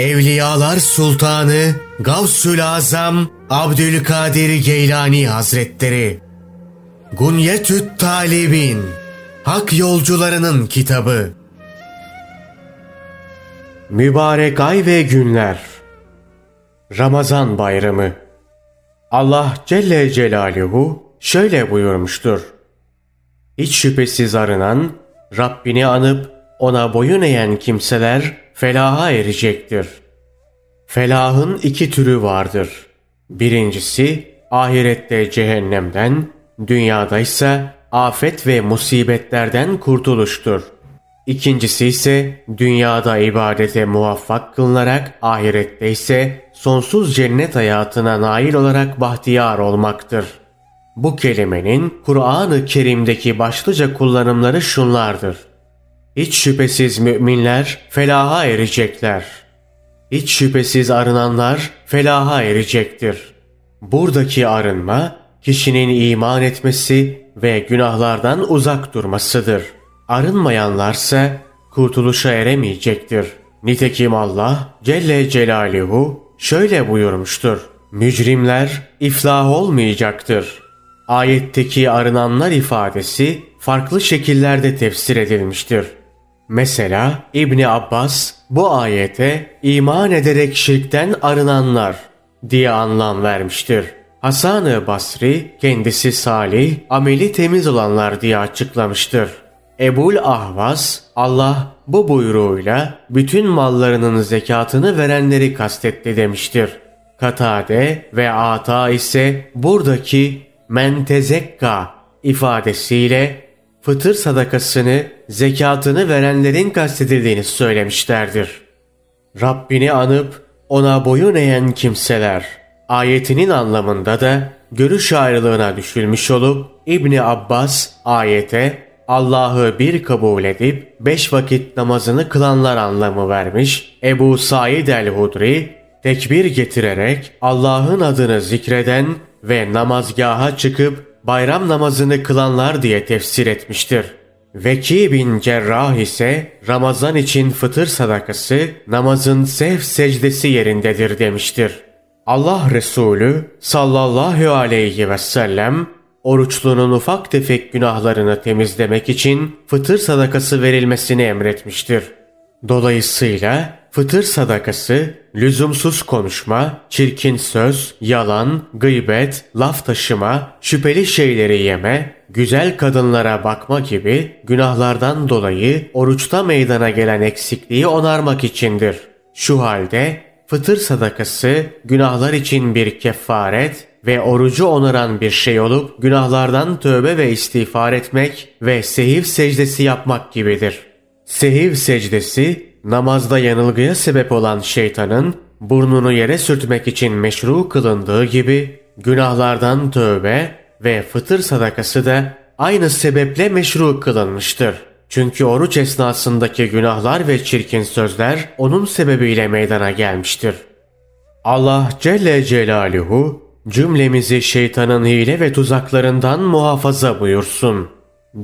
Evliyalar Sultanı Gavsül Azam Abdülkadir Geylani Hazretleri. Gunyetüt Talibin Hak Yolcularının Kitabı. Mübarek ay ve günler. Ramazan Bayramı. Allah Celle Celaluhu şöyle buyurmuştur. Hiç şüphesiz arınan, Rabbini anıp ona boyun eğen kimseler felaha erecektir. Felahın iki türü vardır. Birincisi ahirette cehennemden, dünyada ise afet ve musibetlerden kurtuluştur. İkincisi ise dünyada ibadete muvaffak kılınarak ahirette ise sonsuz cennet hayatına nail olarak bahtiyar olmaktır. Bu kelimenin Kur'an-ı Kerim'deki başlıca kullanımları şunlardır. Hiç şüphesiz müminler felaha erecekler. Hiç şüphesiz arınanlar felaha erecektir. Buradaki arınma kişinin iman etmesi ve günahlardan uzak durmasıdır. Arınmayanlarsa kurtuluşa eremeyecektir. Nitekim Allah Celle Celaluhu şöyle buyurmuştur. Mücrimler iflah olmayacaktır. Ayetteki arınanlar ifadesi farklı şekillerde tefsir edilmiştir. Mesela İbni Abbas bu ayete iman ederek şirkten arınanlar diye anlam vermiştir. Hasan-ı Basri kendisi salih, ameli temiz olanlar diye açıklamıştır. Ebul Ahvas Allah bu buyruğuyla bütün mallarının zekatını verenleri kastetti demiştir. Katade ve Ata ise buradaki mentezekka ifadesiyle fıtır sadakasını, zekatını verenlerin kastedildiğini söylemişlerdir. Rabbini anıp ona boyun eğen kimseler ayetinin anlamında da görüş ayrılığına düşülmüş olup İbni Abbas ayete Allah'ı bir kabul edip beş vakit namazını kılanlar anlamı vermiş. Ebu Said el-Hudri tekbir getirerek Allah'ın adını zikreden ve namazgaha çıkıp bayram namazını kılanlar diye tefsir etmiştir. Veki bin Cerrah ise Ramazan için fıtır sadakası namazın sehv secdesi yerindedir demiştir. Allah Resulü sallallahu aleyhi ve sellem oruçlunun ufak tefek günahlarını temizlemek için fıtır sadakası verilmesini emretmiştir. Dolayısıyla fıtır sadakası lüzumsuz konuşma, çirkin söz, yalan, gıybet, laf taşıma, şüpheli şeyleri yeme, güzel kadınlara bakma gibi günahlardan dolayı oruçta meydana gelen eksikliği onarmak içindir. Şu halde fıtır sadakası günahlar için bir kefaret ve orucu onaran bir şey olup günahlardan tövbe ve istiğfar etmek ve sehiv secdesi yapmak gibidir. Sehiv secdesi namazda yanılgıya sebep olan şeytanın burnunu yere sürtmek için meşru kılındığı gibi günahlardan tövbe ve fıtır sadakası da aynı sebeple meşru kılınmıştır. Çünkü oruç esnasındaki günahlar ve çirkin sözler onun sebebiyle meydana gelmiştir. Allah Celle Celaluhu cümlemizi şeytanın hile ve tuzaklarından muhafaza buyursun.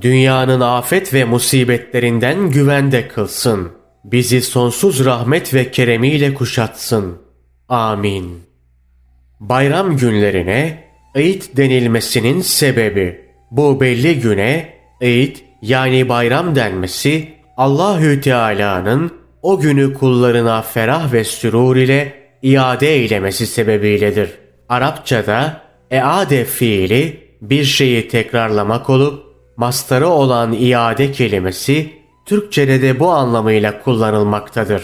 Dünyanın afet ve musibetlerinden güvende kılsın. Bizi sonsuz rahmet ve keremiyle kuşatsın. Amin. Bayram günlerine Eid denilmesinin sebebi bu belli güne Eid yani bayram denmesi Allahü Teala'nın o günü kullarına ferah ve sürur ile iade eylemesi sebebiyledir. Arapçada eade fiili bir şeyi tekrarlamak olup mastarı olan iade kelimesi Türkçede de bu anlamıyla kullanılmaktadır.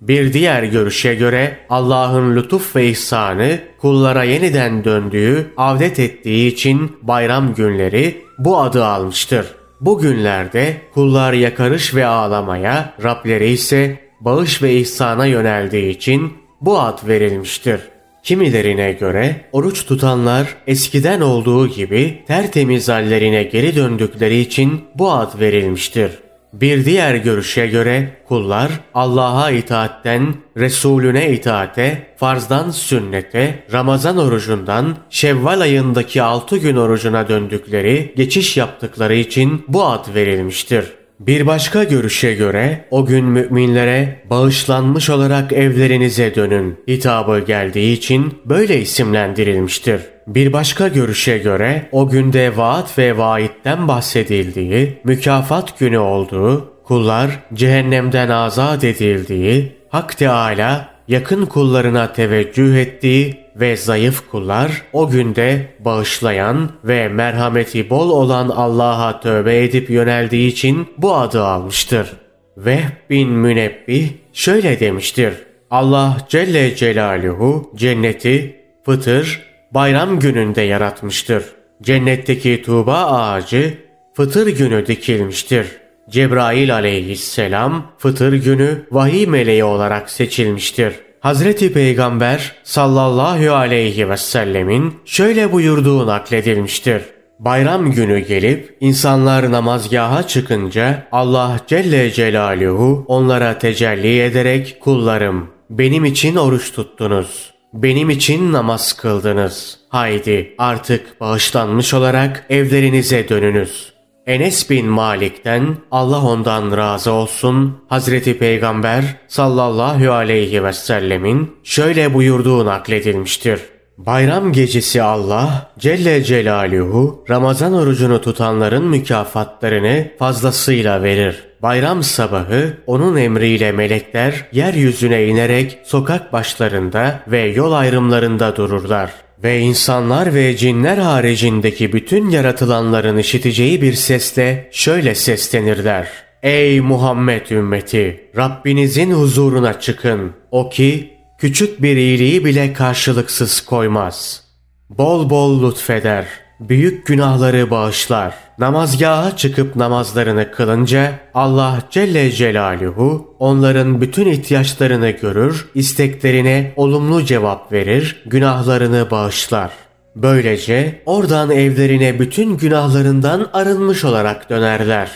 Bir diğer görüşe göre Allah'ın lütuf ve ihsanı kullara yeniden döndüğü, avdet ettiği için bayram günleri bu adı almıştır. Bu günlerde kullar yakarış ve ağlamaya, Rableri ise bağış ve ihsana yöneldiği için bu ad verilmiştir. Kimilerine göre oruç tutanlar eskiden olduğu gibi tertemiz hallerine geri döndükleri için bu ad verilmiştir. Bir diğer görüşe göre kullar Allah'a itaatten, Resulüne itaate, farzdan sünnete, Ramazan orucundan Şevval ayındaki 6 gün orucuna döndükleri, geçiş yaptıkları için bu ad verilmiştir. Bir başka görüşe göre o gün müminlere bağışlanmış olarak evlerinize dönün hitabı geldiği için böyle isimlendirilmiştir. Bir başka görüşe göre o günde vaat ve vaitten bahsedildiği, mükafat günü olduğu, kullar cehennemden azat edildiği, Hak Teala yakın kullarına teveccüh ettiği ve zayıf kullar o günde bağışlayan ve merhameti bol olan Allah'a tövbe edip yöneldiği için bu adı almıştır. Vehb bin Münebbih şöyle demiştir. Allah Celle Celaluhu cenneti fıtır, bayram gününde yaratmıştır. Cennetteki tuğba ağacı fıtır günü dikilmiştir. Cebrail aleyhisselam fıtır günü vahiy meleği olarak seçilmiştir. Hazreti Peygamber sallallahu aleyhi ve sellemin şöyle buyurduğu nakledilmiştir. Bayram günü gelip insanlar namazgaha çıkınca Allah Celle Celaluhu onlara tecelli ederek kullarım benim için oruç tuttunuz. Benim için namaz kıldınız. Haydi artık bağışlanmış olarak evlerinize dönünüz. Enes bin Malik'ten Allah ondan razı olsun Hazreti Peygamber sallallahu aleyhi ve sellemin şöyle buyurduğu nakledilmiştir. Bayram gecesi Allah Celle Celaluhu Ramazan orucunu tutanların mükafatlarını fazlasıyla verir. Bayram sabahı onun emriyle melekler yeryüzüne inerek sokak başlarında ve yol ayrımlarında dururlar. Ve insanlar ve cinler haricindeki bütün yaratılanların işiteceği bir sesle şöyle seslenirler. Ey Muhammed ümmeti! Rabbinizin huzuruna çıkın. O ki küçük bir iyiliği bile karşılıksız koymaz. Bol bol lütfeder büyük günahları bağışlar. Namazgaha çıkıp namazlarını kılınca Allah Celle Celaluhu onların bütün ihtiyaçlarını görür, isteklerine olumlu cevap verir, günahlarını bağışlar. Böylece oradan evlerine bütün günahlarından arınmış olarak dönerler.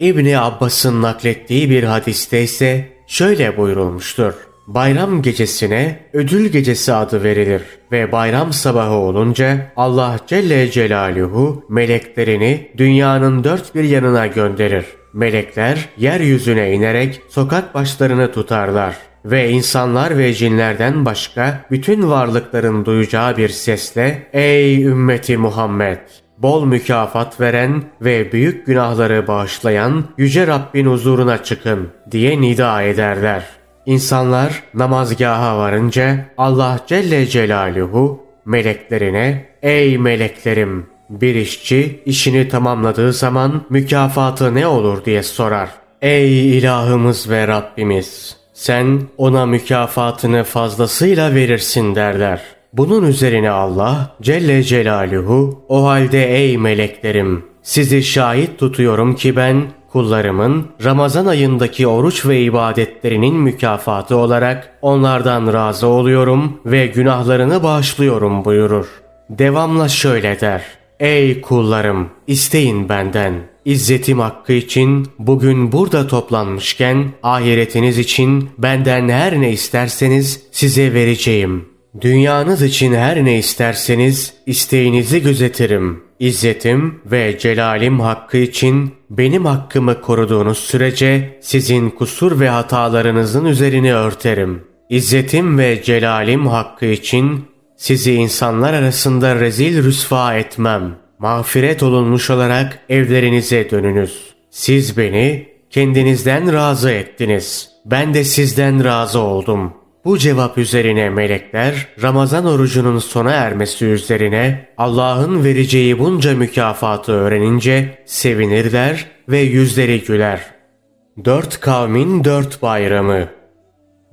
İbni Abbas'ın naklettiği bir hadiste ise şöyle buyurulmuştur. Bayram gecesine ödül gecesi adı verilir ve bayram sabahı olunca Allah Celle Celaluhu meleklerini dünyanın dört bir yanına gönderir. Melekler yeryüzüne inerek sokak başlarını tutarlar ve insanlar ve cinlerden başka bütün varlıkların duyacağı bir sesle Ey ümmeti Muhammed! Bol mükafat veren ve büyük günahları bağışlayan Yüce Rabbin huzuruna çıkın diye nida ederler. İnsanlar namazgaha varınca Allah Celle Celaluhu meleklerine ''Ey meleklerim! Bir işçi işini tamamladığı zaman mükafatı ne olur?'' diye sorar. ''Ey ilahımız ve Rabbimiz! Sen ona mükafatını fazlasıyla verirsin.'' derler. Bunun üzerine Allah Celle Celaluhu o halde ey meleklerim sizi şahit tutuyorum ki ben kullarımın Ramazan ayındaki oruç ve ibadetlerinin mükafatı olarak onlardan razı oluyorum ve günahlarını bağışlıyorum buyurur. Devamla şöyle der. Ey kullarım isteyin benden. İzzetim hakkı için bugün burada toplanmışken ahiretiniz için benden her ne isterseniz size vereceğim. Dünyanız için her ne isterseniz isteğinizi gözetirim. İzzetim ve celalim hakkı için benim hakkımı koruduğunuz sürece sizin kusur ve hatalarınızın üzerini örterim. İzzetim ve celalim hakkı için sizi insanlar arasında rezil rüsva etmem. Mağfiret olunmuş olarak evlerinize dönünüz. Siz beni kendinizden razı ettiniz. Ben de sizden razı oldum.'' Bu cevap üzerine melekler Ramazan orucunun sona ermesi üzerine Allah'ın vereceği bunca mükafatı öğrenince sevinirler ve yüzleri güler. Dört kavmin dört bayramı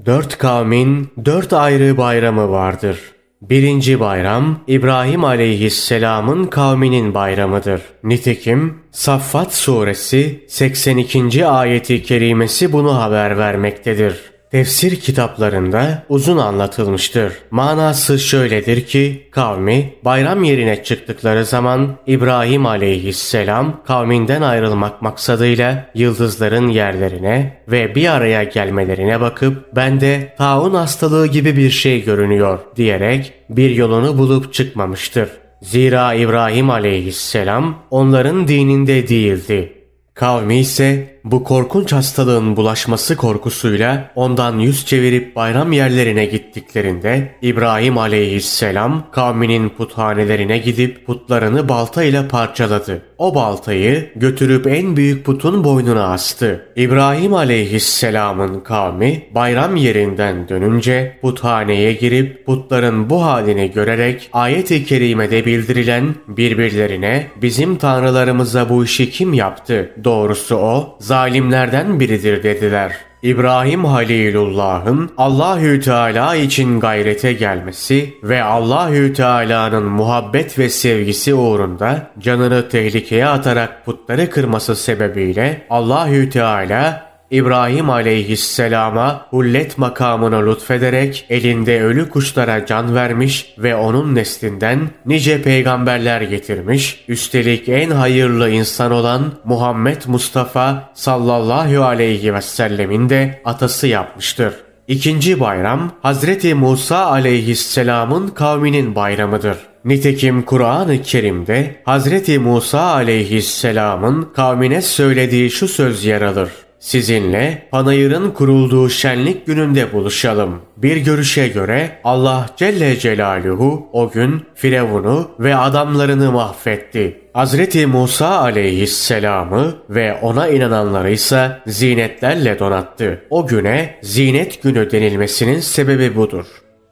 Dört kavmin dört ayrı bayramı vardır. Birinci bayram İbrahim aleyhisselamın kavminin bayramıdır. Nitekim Saffat suresi 82. ayeti kerimesi bunu haber vermektedir. Tefsir kitaplarında uzun anlatılmıştır. Manası şöyledir ki kavmi bayram yerine çıktıkları zaman İbrahim aleyhisselam kavminden ayrılmak maksadıyla yıldızların yerlerine ve bir araya gelmelerine bakıp bende taun hastalığı gibi bir şey görünüyor diyerek bir yolunu bulup çıkmamıştır. Zira İbrahim aleyhisselam onların dininde değildi. Kavmi ise bu korkunç hastalığın bulaşması korkusuyla ondan yüz çevirip bayram yerlerine gittiklerinde İbrahim aleyhisselam kavminin puthanelerine gidip putlarını baltayla parçaladı. O baltayı götürüp en büyük putun boynuna astı. İbrahim aleyhisselamın kavmi bayram yerinden dönünce puthaneye girip putların bu halini görerek ayet-i kerimede bildirilen birbirlerine bizim tanrılarımıza bu işi kim yaptı? Doğrusu o zalimlerden biridir dediler. İbrahim Halilullah'ın Allahü Teala için gayrete gelmesi ve Allahü Teala'nın muhabbet ve sevgisi uğrunda canını tehlikeye atarak putları kırması sebebiyle Allahü Teala İbrahim aleyhisselama hullet makamını lütfederek elinde ölü kuşlara can vermiş ve onun neslinden nice peygamberler getirmiş, üstelik en hayırlı insan olan Muhammed Mustafa sallallahu aleyhi ve sellemin de atası yapmıştır. İkinci bayram Hazreti Musa aleyhisselamın kavminin bayramıdır. Nitekim Kur'an-ı Kerim'de Hazreti Musa aleyhisselamın kavmine söylediği şu söz yer alır. Sizinle panayırın kurulduğu şenlik gününde buluşalım. Bir görüşe göre Allah Celle Celaluhu o gün Firavun'u ve adamlarını mahvetti. Hazreti Musa aleyhisselamı ve ona inananları ise zinetlerle donattı. O güne zinet günü denilmesinin sebebi budur.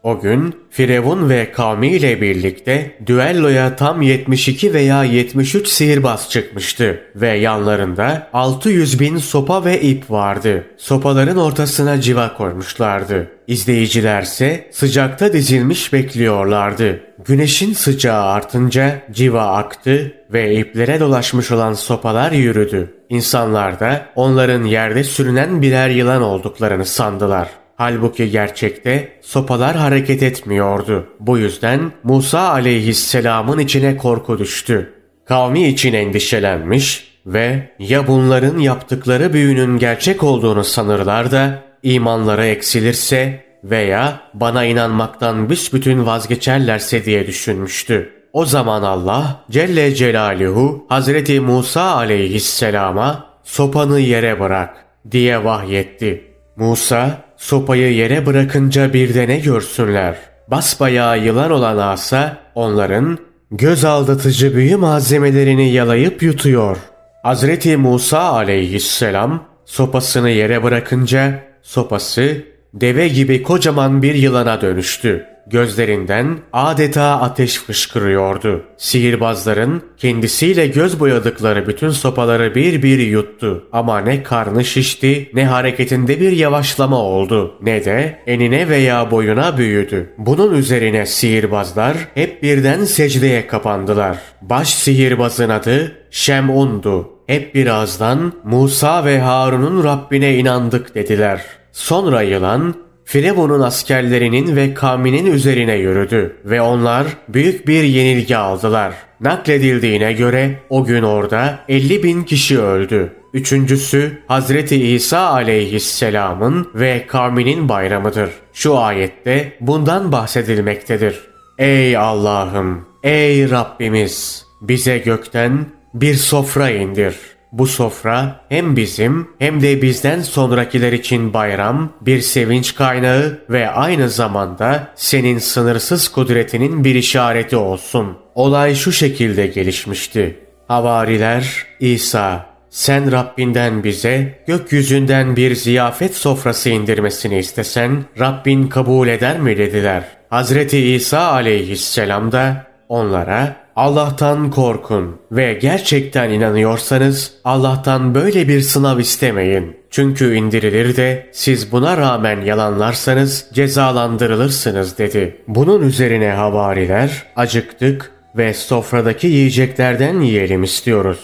O gün Firavun ve kavmiyle birlikte düelloya tam 72 veya 73 sihirbaz çıkmıştı ve yanlarında 600 bin sopa ve ip vardı. Sopaların ortasına civa koymuşlardı. İzleyicilerse sıcakta dizilmiş bekliyorlardı. Güneşin sıcağı artınca civa aktı ve iplere dolaşmış olan sopalar yürüdü. İnsanlar da onların yerde sürünen birer yılan olduklarını sandılar. Halbuki gerçekte sopalar hareket etmiyordu. Bu yüzden Musa aleyhisselamın içine korku düştü. Kavmi için endişelenmiş ve ya bunların yaptıkları büyünün gerçek olduğunu sanırlar da imanları eksilirse veya bana inanmaktan büsbütün vazgeçerlerse diye düşünmüştü. O zaman Allah Celle Celaluhu Hazreti Musa aleyhisselama sopanı yere bırak diye vahyetti. Musa sopayı yere bırakınca bir de ne görsünler? Basbayağı yılan olan asa onların göz aldatıcı büyü malzemelerini yalayıp yutuyor. Hazreti Musa aleyhisselam sopasını yere bırakınca sopası deve gibi kocaman bir yılana dönüştü. Gözlerinden adeta ateş fışkırıyordu. Sihirbazların kendisiyle göz boyadıkları bütün sopaları bir bir yuttu. Ama ne karnı şişti ne hareketinde bir yavaşlama oldu ne de enine veya boyuna büyüdü. Bunun üzerine sihirbazlar hep birden secdeye kapandılar. Baş sihirbazın adı Şem'undu. Hep birazdan Musa ve Harun'un Rabbine inandık dediler. Sonra yılan Firavun'un askerlerinin ve kavminin üzerine yürüdü ve onlar büyük bir yenilgi aldılar. Nakledildiğine göre o gün orada 50 bin kişi öldü. Üçüncüsü Hazreti İsa aleyhisselamın ve kavminin bayramıdır. Şu ayette bundan bahsedilmektedir. Ey Allah'ım, ey Rabbimiz bize gökten bir sofra indir. Bu sofra hem bizim hem de bizden sonrakiler için bayram, bir sevinç kaynağı ve aynı zamanda senin sınırsız kudretinin bir işareti olsun. Olay şu şekilde gelişmişti. Havariler, İsa, sen Rabbinden bize gökyüzünden bir ziyafet sofrası indirmesini istesen Rabbin kabul eder mi dediler. Hazreti İsa aleyhisselam da onlara Allah'tan korkun ve gerçekten inanıyorsanız Allah'tan böyle bir sınav istemeyin. Çünkü indirilir de siz buna rağmen yalanlarsanız cezalandırılırsınız dedi. Bunun üzerine havariler acıktık ve sofradaki yiyeceklerden yiyelim istiyoruz.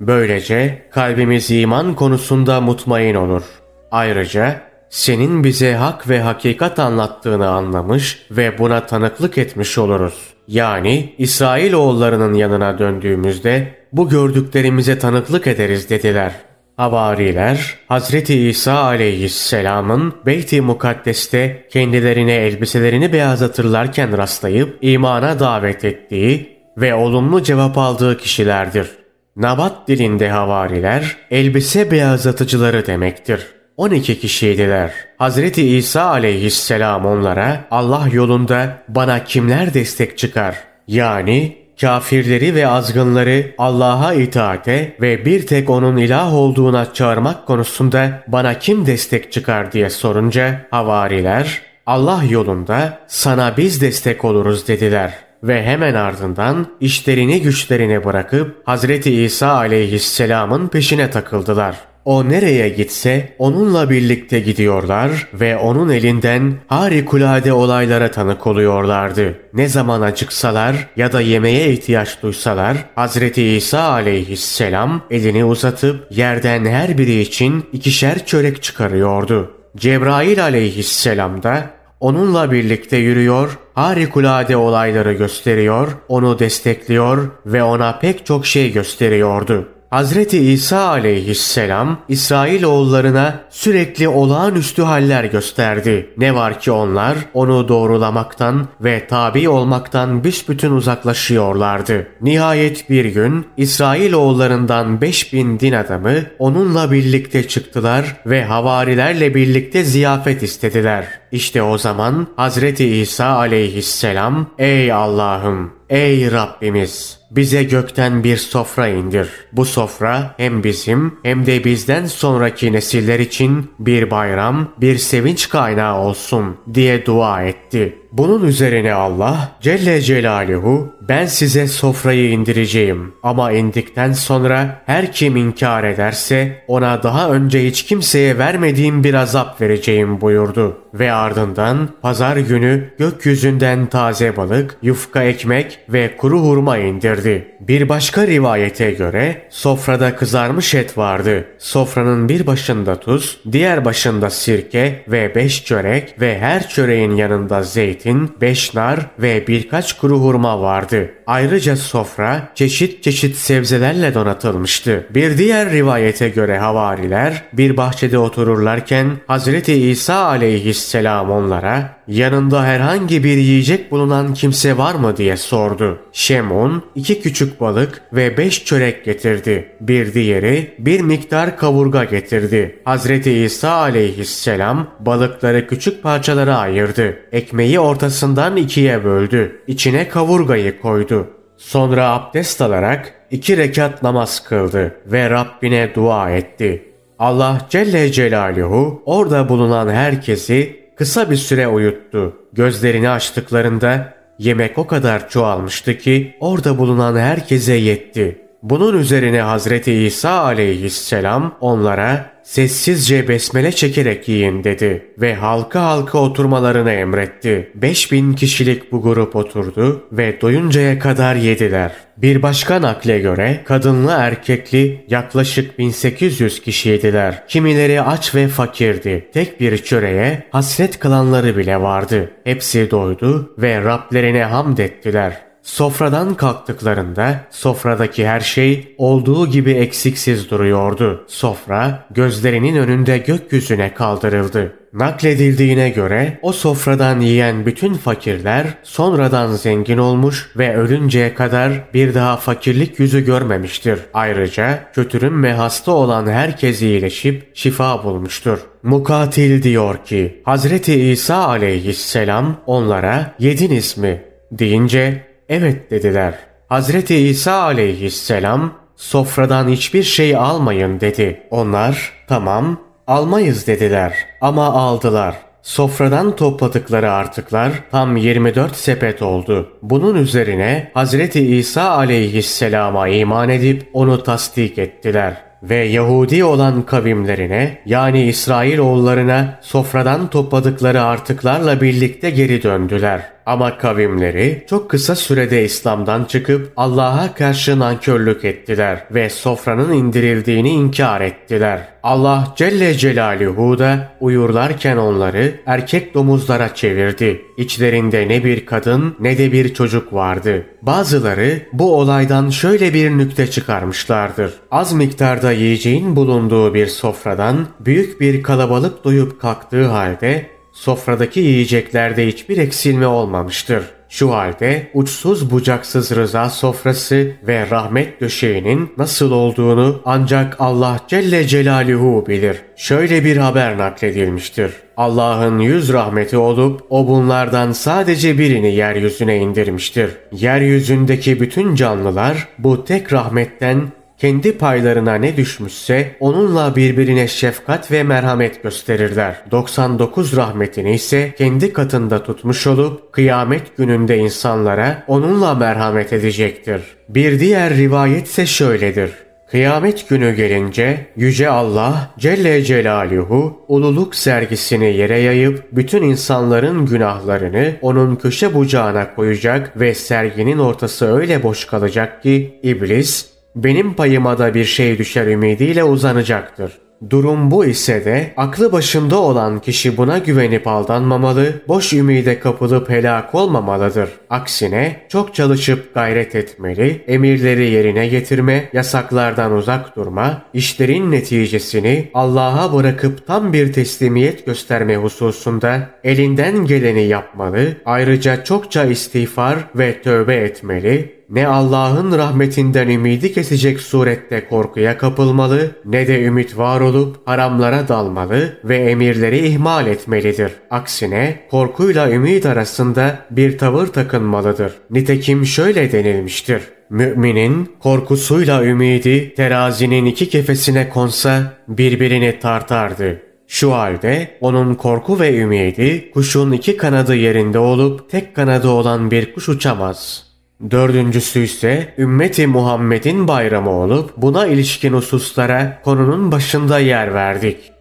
Böylece kalbimiz iman konusunda mutmain olur. Ayrıca senin bize hak ve hakikat anlattığını anlamış ve buna tanıklık etmiş oluruz. Yani İsrail oğullarının yanına döndüğümüzde bu gördüklerimize tanıklık ederiz dediler. Havariler Hazreti İsa aleyhisselamın Beyt-i Mukaddes'te kendilerine elbiselerini beyazlatırlarken rastlayıp imana davet ettiği ve olumlu cevap aldığı kişilerdir. Nabat dilinde havariler elbise beyazlatıcıları demektir. 12 kişiydiler. Hazreti İsa aleyhisselam onlara Allah yolunda bana kimler destek çıkar? Yani kafirleri ve azgınları Allah'a itaate ve bir tek onun ilah olduğuna çağırmak konusunda bana kim destek çıkar diye sorunca havariler Allah yolunda sana biz destek oluruz dediler ve hemen ardından işlerini güçlerini bırakıp Hazreti İsa aleyhisselamın peşine takıldılar. O nereye gitse onunla birlikte gidiyorlar ve onun elinden harikulade olaylara tanık oluyorlardı. Ne zaman acıksalar ya da yemeğe ihtiyaç duysalar Hazreti İsa aleyhisselam elini uzatıp yerden her biri için ikişer çörek çıkarıyordu. Cebrail aleyhisselam da onunla birlikte yürüyor, harikulade olayları gösteriyor, onu destekliyor ve ona pek çok şey gösteriyordu. Hazreti İsa aleyhisselam İsrail oğullarına sürekli olağanüstü haller gösterdi. Ne var ki onlar onu doğrulamaktan ve tabi olmaktan büsbütün uzaklaşıyorlardı. Nihayet bir gün İsrail oğullarından 5000 din adamı onunla birlikte çıktılar ve havarilerle birlikte ziyafet istediler. İşte o zaman Hazreti İsa aleyhisselam ey Allah'ım ey Rabbimiz bize gökten bir sofra indir. Bu sofra hem bizim hem de bizden sonraki nesiller için bir bayram, bir sevinç kaynağı olsun diye dua etti. Bunun üzerine Allah Celle Celaluhu ben size sofrayı indireceğim ama indikten sonra her kim inkar ederse ona daha önce hiç kimseye vermediğim bir azap vereceğim buyurdu. Ve ardından pazar günü gökyüzünden taze balık, yufka ekmek ve kuru hurma indirdi. Bir başka rivayete göre sofrada kızarmış et vardı. Sofranın bir başında tuz, diğer başında sirke ve beş çörek ve her çöreğin yanında zeytin, beş nar ve birkaç kuru hurma vardı. Ayrıca sofra çeşit çeşit sebzelerle donatılmıştı. Bir diğer rivayete göre havariler bir bahçede otururlarken Hazreti İsa aleyhisselam onlara yanında herhangi bir yiyecek bulunan kimse var mı diye sordu. Şemun iki küçük balık ve beş çörek getirdi. Bir diğeri bir miktar kavurga getirdi. Hazreti İsa aleyhisselam balıkları küçük parçalara ayırdı. Ekmeği ortasından ikiye böldü. İçine kavurgayı koydu. Sonra abdest alarak iki rekat namaz kıldı ve Rabbine dua etti. Allah Celle Celaluhu orada bulunan herkesi kısa bir süre uyuttu. Gözlerini açtıklarında yemek o kadar çoğalmıştı ki orada bulunan herkese yetti. Bunun üzerine Hazreti İsa aleyhisselam onlara sessizce besmele çekerek yiyin dedi ve halka halka oturmalarını emretti. 5000 kişilik bu grup oturdu ve doyuncaya kadar yediler. Bir başka nakle göre kadınlı erkekli yaklaşık 1800 kişiydiler. Kimileri aç ve fakirdi. Tek bir çöreğe hasret kılanları bile vardı. Hepsi doydu ve Rablerine hamd ettiler. Sofradan kalktıklarında sofradaki her şey olduğu gibi eksiksiz duruyordu. Sofra gözlerinin önünde gökyüzüne kaldırıldı. Nakledildiğine göre o sofradan yiyen bütün fakirler sonradan zengin olmuş ve ölünceye kadar bir daha fakirlik yüzü görmemiştir. Ayrıca kötürüm ve hasta olan herkes iyileşip şifa bulmuştur. Mukatil diyor ki Hazreti İsa aleyhisselam onlara yediniz mi? deyince Evet dediler. Hazreti İsa aleyhisselam sofradan hiçbir şey almayın dedi. Onlar tamam almayız dediler ama aldılar. Sofradan topladıkları artıklar tam 24 sepet oldu. Bunun üzerine Hazreti İsa aleyhisselama iman edip onu tasdik ettiler ve Yahudi olan kavimlerine yani İsrail oğullarına sofradan topladıkları artıklarla birlikte geri döndüler. Ama kavimleri çok kısa sürede İslam'dan çıkıp Allah'a karşı nankörlük ettiler ve sofranın indirildiğini inkar ettiler. Allah Celle Celaluhu da uyurlarken onları erkek domuzlara çevirdi. İçlerinde ne bir kadın ne de bir çocuk vardı. Bazıları bu olaydan şöyle bir nükte çıkarmışlardır. Az miktarda yiyeceğin bulunduğu bir sofradan büyük bir kalabalık doyup kalktığı halde Sofradaki yiyeceklerde hiçbir eksilme olmamıştır. Şu halde uçsuz bucaksız rıza sofrası ve rahmet döşeğinin nasıl olduğunu ancak Allah Celle Celaluhu bilir. Şöyle bir haber nakledilmiştir. Allah'ın yüz rahmeti olup o bunlardan sadece birini yeryüzüne indirmiştir. Yeryüzündeki bütün canlılar bu tek rahmetten kendi paylarına ne düşmüşse onunla birbirine şefkat ve merhamet gösterirler. 99 rahmetini ise kendi katında tutmuş olup kıyamet gününde insanlara onunla merhamet edecektir. Bir diğer rivayet ise şöyledir. Kıyamet günü gelince Yüce Allah Celle Celaluhu ululuk sergisini yere yayıp bütün insanların günahlarını onun köşe bucağına koyacak ve serginin ortası öyle boş kalacak ki iblis benim payıma da bir şey düşer ümidiyle uzanacaktır. Durum bu ise de aklı başında olan kişi buna güvenip aldanmamalı, boş ümide kapılıp helak olmamalıdır. Aksine çok çalışıp gayret etmeli, emirleri yerine getirme, yasaklardan uzak durma, işlerin neticesini Allah'a bırakıp tam bir teslimiyet gösterme hususunda elinden geleni yapmalı, ayrıca çokça istiğfar ve tövbe etmeli, ne Allah'ın rahmetinden ümidi kesecek surette korkuya kapılmalı ne de ümit var olup haramlara dalmalı ve emirleri ihmal etmelidir. Aksine korkuyla ümit arasında bir tavır takınmalıdır. Nitekim şöyle denilmiştir. Müminin korkusuyla ümidi terazinin iki kefesine konsa birbirini tartardı. Şu halde onun korku ve ümidi kuşun iki kanadı yerinde olup tek kanadı olan bir kuş uçamaz.'' Dördüncüsü ise ümmeti Muhammed'in bayramı olup buna ilişkin hususlara konunun başında yer verdik.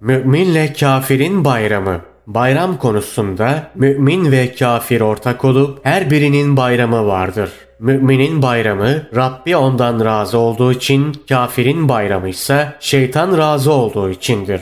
Müminle kafirin bayramı Bayram konusunda mümin ve kafir ortak olup her birinin bayramı vardır. Müminin bayramı Rabbi ondan razı olduğu için, kafirin bayramı ise şeytan razı olduğu içindir.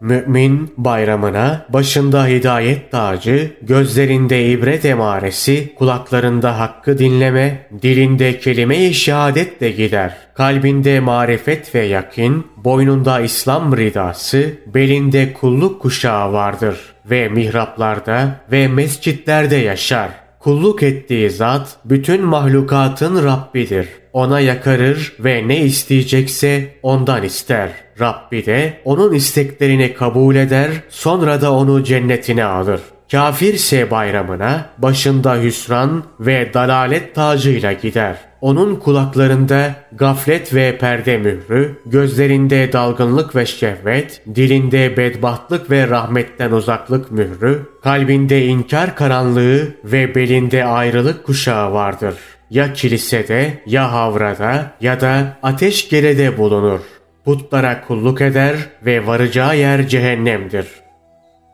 Mümin bayramına başında hidayet tacı, gözlerinde ibret emaresi, kulaklarında hakkı dinleme, dilinde kelime-i şehadet de gider. Kalbinde marifet ve yakin, boynunda İslam ridası, belinde kulluk kuşağı vardır ve mihraplarda ve mescitlerde yaşar. Kulluk ettiği zat bütün mahlukatın Rabbidir. Ona yakarır ve ne isteyecekse ondan ister. Rabbi de onun isteklerini kabul eder, sonra da onu cennetine alır. Kafirse bayramına başında hüsran ve dalalet tacıyla gider. Onun kulaklarında gaflet ve perde mührü, gözlerinde dalgınlık ve şehvet, dilinde bedbahtlık ve rahmetten uzaklık mührü, kalbinde inkar karanlığı ve belinde ayrılık kuşağı vardır. Ya kilisede, ya havrada ya da ateş gerede bulunur. Putlara kulluk eder ve varacağı yer cehennemdir.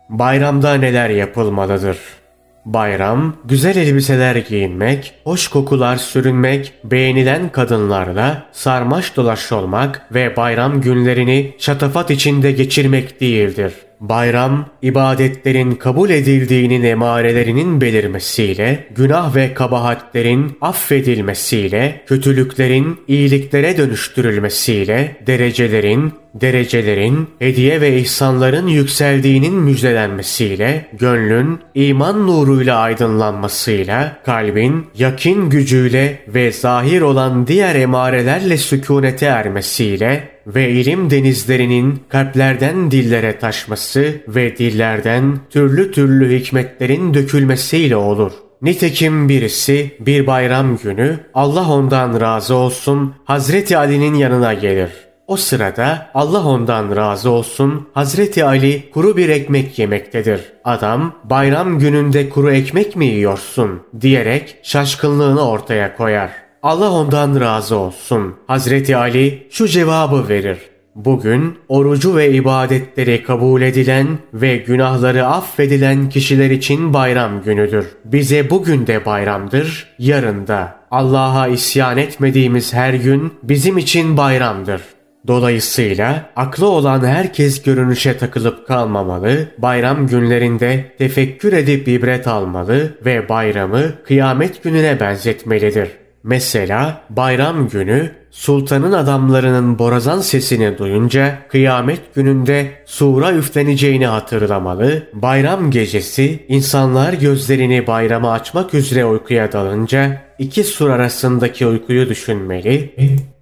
Bayramda neler yapılmalıdır? Bayram, güzel elbiseler giyinmek, hoş kokular sürünmek, beğenilen kadınlarla sarmaş dolaş olmak ve bayram günlerini şatafat içinde geçirmek değildir. Bayram, ibadetlerin kabul edildiğinin emarelerinin belirmesiyle, günah ve kabahatlerin affedilmesiyle, kötülüklerin iyiliklere dönüştürülmesiyle, derecelerin, derecelerin, hediye ve ihsanların yükseldiğinin müjdelenmesiyle, gönlün iman nuruyla aydınlanmasıyla, kalbin yakin gücüyle ve zahir olan diğer emarelerle sükunete ermesiyle, ve ilim denizlerinin kalplerden dillere taşması ve dillerden türlü türlü hikmetlerin dökülmesiyle olur. Nitekim birisi bir bayram günü Allah ondan razı olsun Hazreti Ali'nin yanına gelir. O sırada Allah ondan razı olsun Hazreti Ali kuru bir ekmek yemektedir. Adam bayram gününde kuru ekmek mi yiyorsun diyerek şaşkınlığını ortaya koyar. Allah ondan razı olsun. Hazreti Ali şu cevabı verir. Bugün orucu ve ibadetleri kabul edilen ve günahları affedilen kişiler için bayram günüdür. Bize bugün de bayramdır, yarın da. Allah'a isyan etmediğimiz her gün bizim için bayramdır. Dolayısıyla aklı olan herkes görünüşe takılıp kalmamalı, bayram günlerinde tefekkür edip ibret almalı ve bayramı kıyamet gününe benzetmelidir. Mesela bayram günü sultanın adamlarının borazan sesini duyunca kıyamet gününde sura üfleneceğini hatırlamalı, bayram gecesi insanlar gözlerini bayrama açmak üzere uykuya dalınca iki sur arasındaki uykuyu düşünmeli,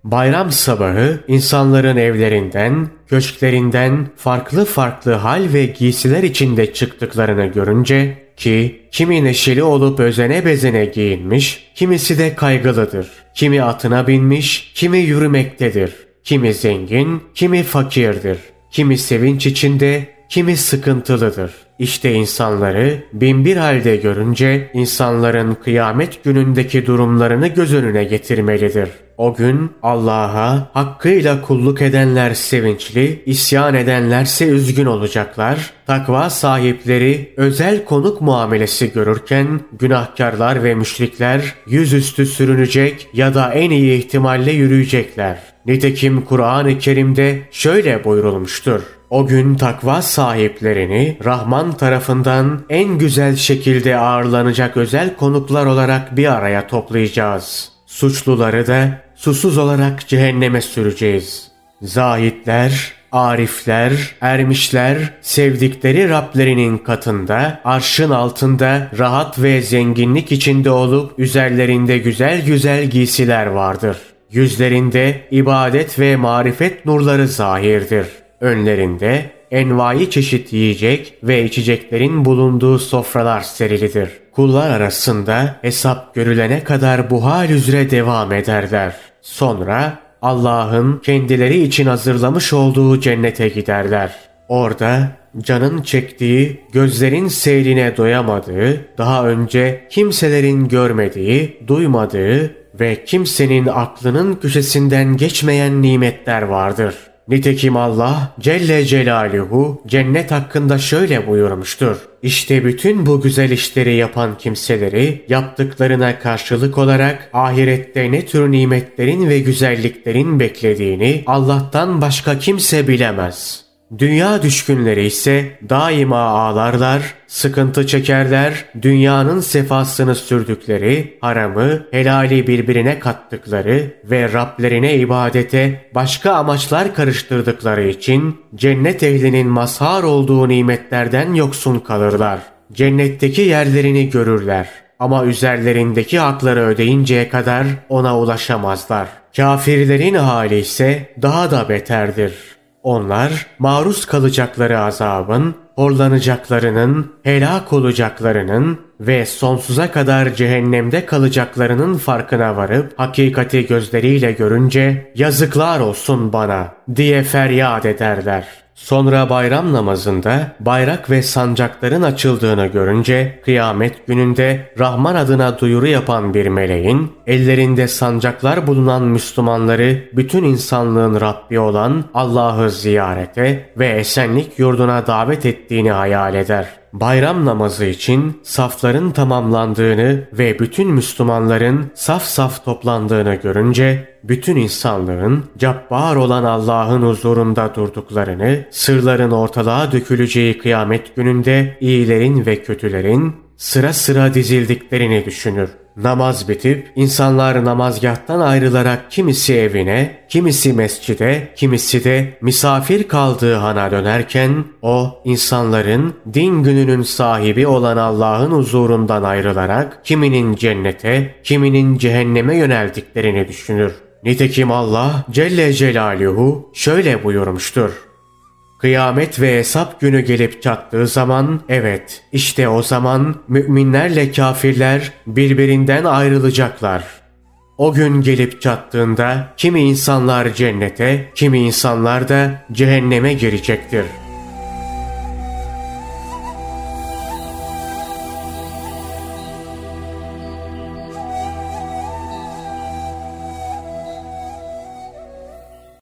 bayram sabahı insanların evlerinden, köşklerinden farklı farklı hal ve giysiler içinde çıktıklarını görünce ki kimi neşeli olup özene bezene giyinmiş, kimisi de kaygılıdır. Kimi atına binmiş, kimi yürümektedir. Kimi zengin, kimi fakirdir. Kimi sevinç içinde, kimi sıkıntılıdır. İşte insanları binbir halde görünce insanların kıyamet günündeki durumlarını göz önüne getirmelidir. O gün Allah'a hakkıyla kulluk edenler sevinçli, isyan edenlerse üzgün olacaklar. Takva sahipleri özel konuk muamelesi görürken günahkarlar ve müşrikler yüzüstü sürünecek ya da en iyi ihtimalle yürüyecekler. Nitekim Kur'an-ı Kerim'de şöyle buyurulmuştur. O gün takva sahiplerini Rahman tarafından en güzel şekilde ağırlanacak özel konuklar olarak bir araya toplayacağız. Suçluları da susuz olarak cehenneme süreceğiz. Zahitler, arifler, ermişler sevdikleri Rablerinin katında, arşın altında rahat ve zenginlik içinde olup üzerlerinde güzel güzel giysiler vardır. Yüzlerinde ibadet ve marifet nurları zahirdir. Önlerinde envai çeşit yiyecek ve içeceklerin bulunduğu sofralar serilidir. Kullar arasında hesap görülene kadar bu hal üzere devam ederler. Sonra Allah'ın kendileri için hazırlamış olduğu cennete giderler. Orada canın çektiği, gözlerin seyrine doyamadığı, daha önce kimselerin görmediği, duymadığı ve kimsenin aklının köşesinden geçmeyen nimetler vardır. Nitekim Allah Celle Celaluhu cennet hakkında şöyle buyurmuştur. İşte bütün bu güzel işleri yapan kimseleri yaptıklarına karşılık olarak ahirette ne tür nimetlerin ve güzelliklerin beklediğini Allah'tan başka kimse bilemez.'' Dünya düşkünleri ise daima ağlarlar, sıkıntı çekerler, dünyanın sefasını sürdükleri, haramı, helali birbirine kattıkları ve Rablerine ibadete başka amaçlar karıştırdıkları için cennet ehlinin mazhar olduğu nimetlerden yoksun kalırlar. Cennetteki yerlerini görürler ama üzerlerindeki hakları ödeyinceye kadar ona ulaşamazlar. Kafirlerin hali ise daha da beterdir. Onlar maruz kalacakları azabın, horlanacaklarının, helak olacaklarının ve sonsuza kadar cehennemde kalacaklarının farkına varıp hakikati gözleriyle görünce yazıklar olsun bana diye feryat ederler. Sonra bayram namazında bayrak ve sancakların açıldığını görünce kıyamet gününde Rahman adına duyuru yapan bir meleğin ellerinde sancaklar bulunan Müslümanları bütün insanlığın Rabbi olan Allah'ı ziyarete ve esenlik yurduna davet ettiğini hayal eder bayram namazı için safların tamamlandığını ve bütün Müslümanların saf saf toplandığını görünce bütün insanlığın cabbar olan Allah'ın huzurunda durduklarını, sırların ortalığa döküleceği kıyamet gününde iyilerin ve kötülerin sıra sıra dizildiklerini düşünür. Namaz bitip insanlar namazgahtan ayrılarak kimisi evine, kimisi mescide, kimisi de misafir kaldığı hana dönerken o insanların din gününün sahibi olan Allah'ın huzurundan ayrılarak kiminin cennete, kiminin cehenneme yöneldiklerini düşünür. Nitekim Allah Celle Celaluhu şöyle buyurmuştur. Kıyamet ve hesap günü gelip çattığı zaman evet işte o zaman müminlerle kafirler birbirinden ayrılacaklar. O gün gelip çattığında kimi insanlar cennete, kimi insanlar da cehenneme girecektir.''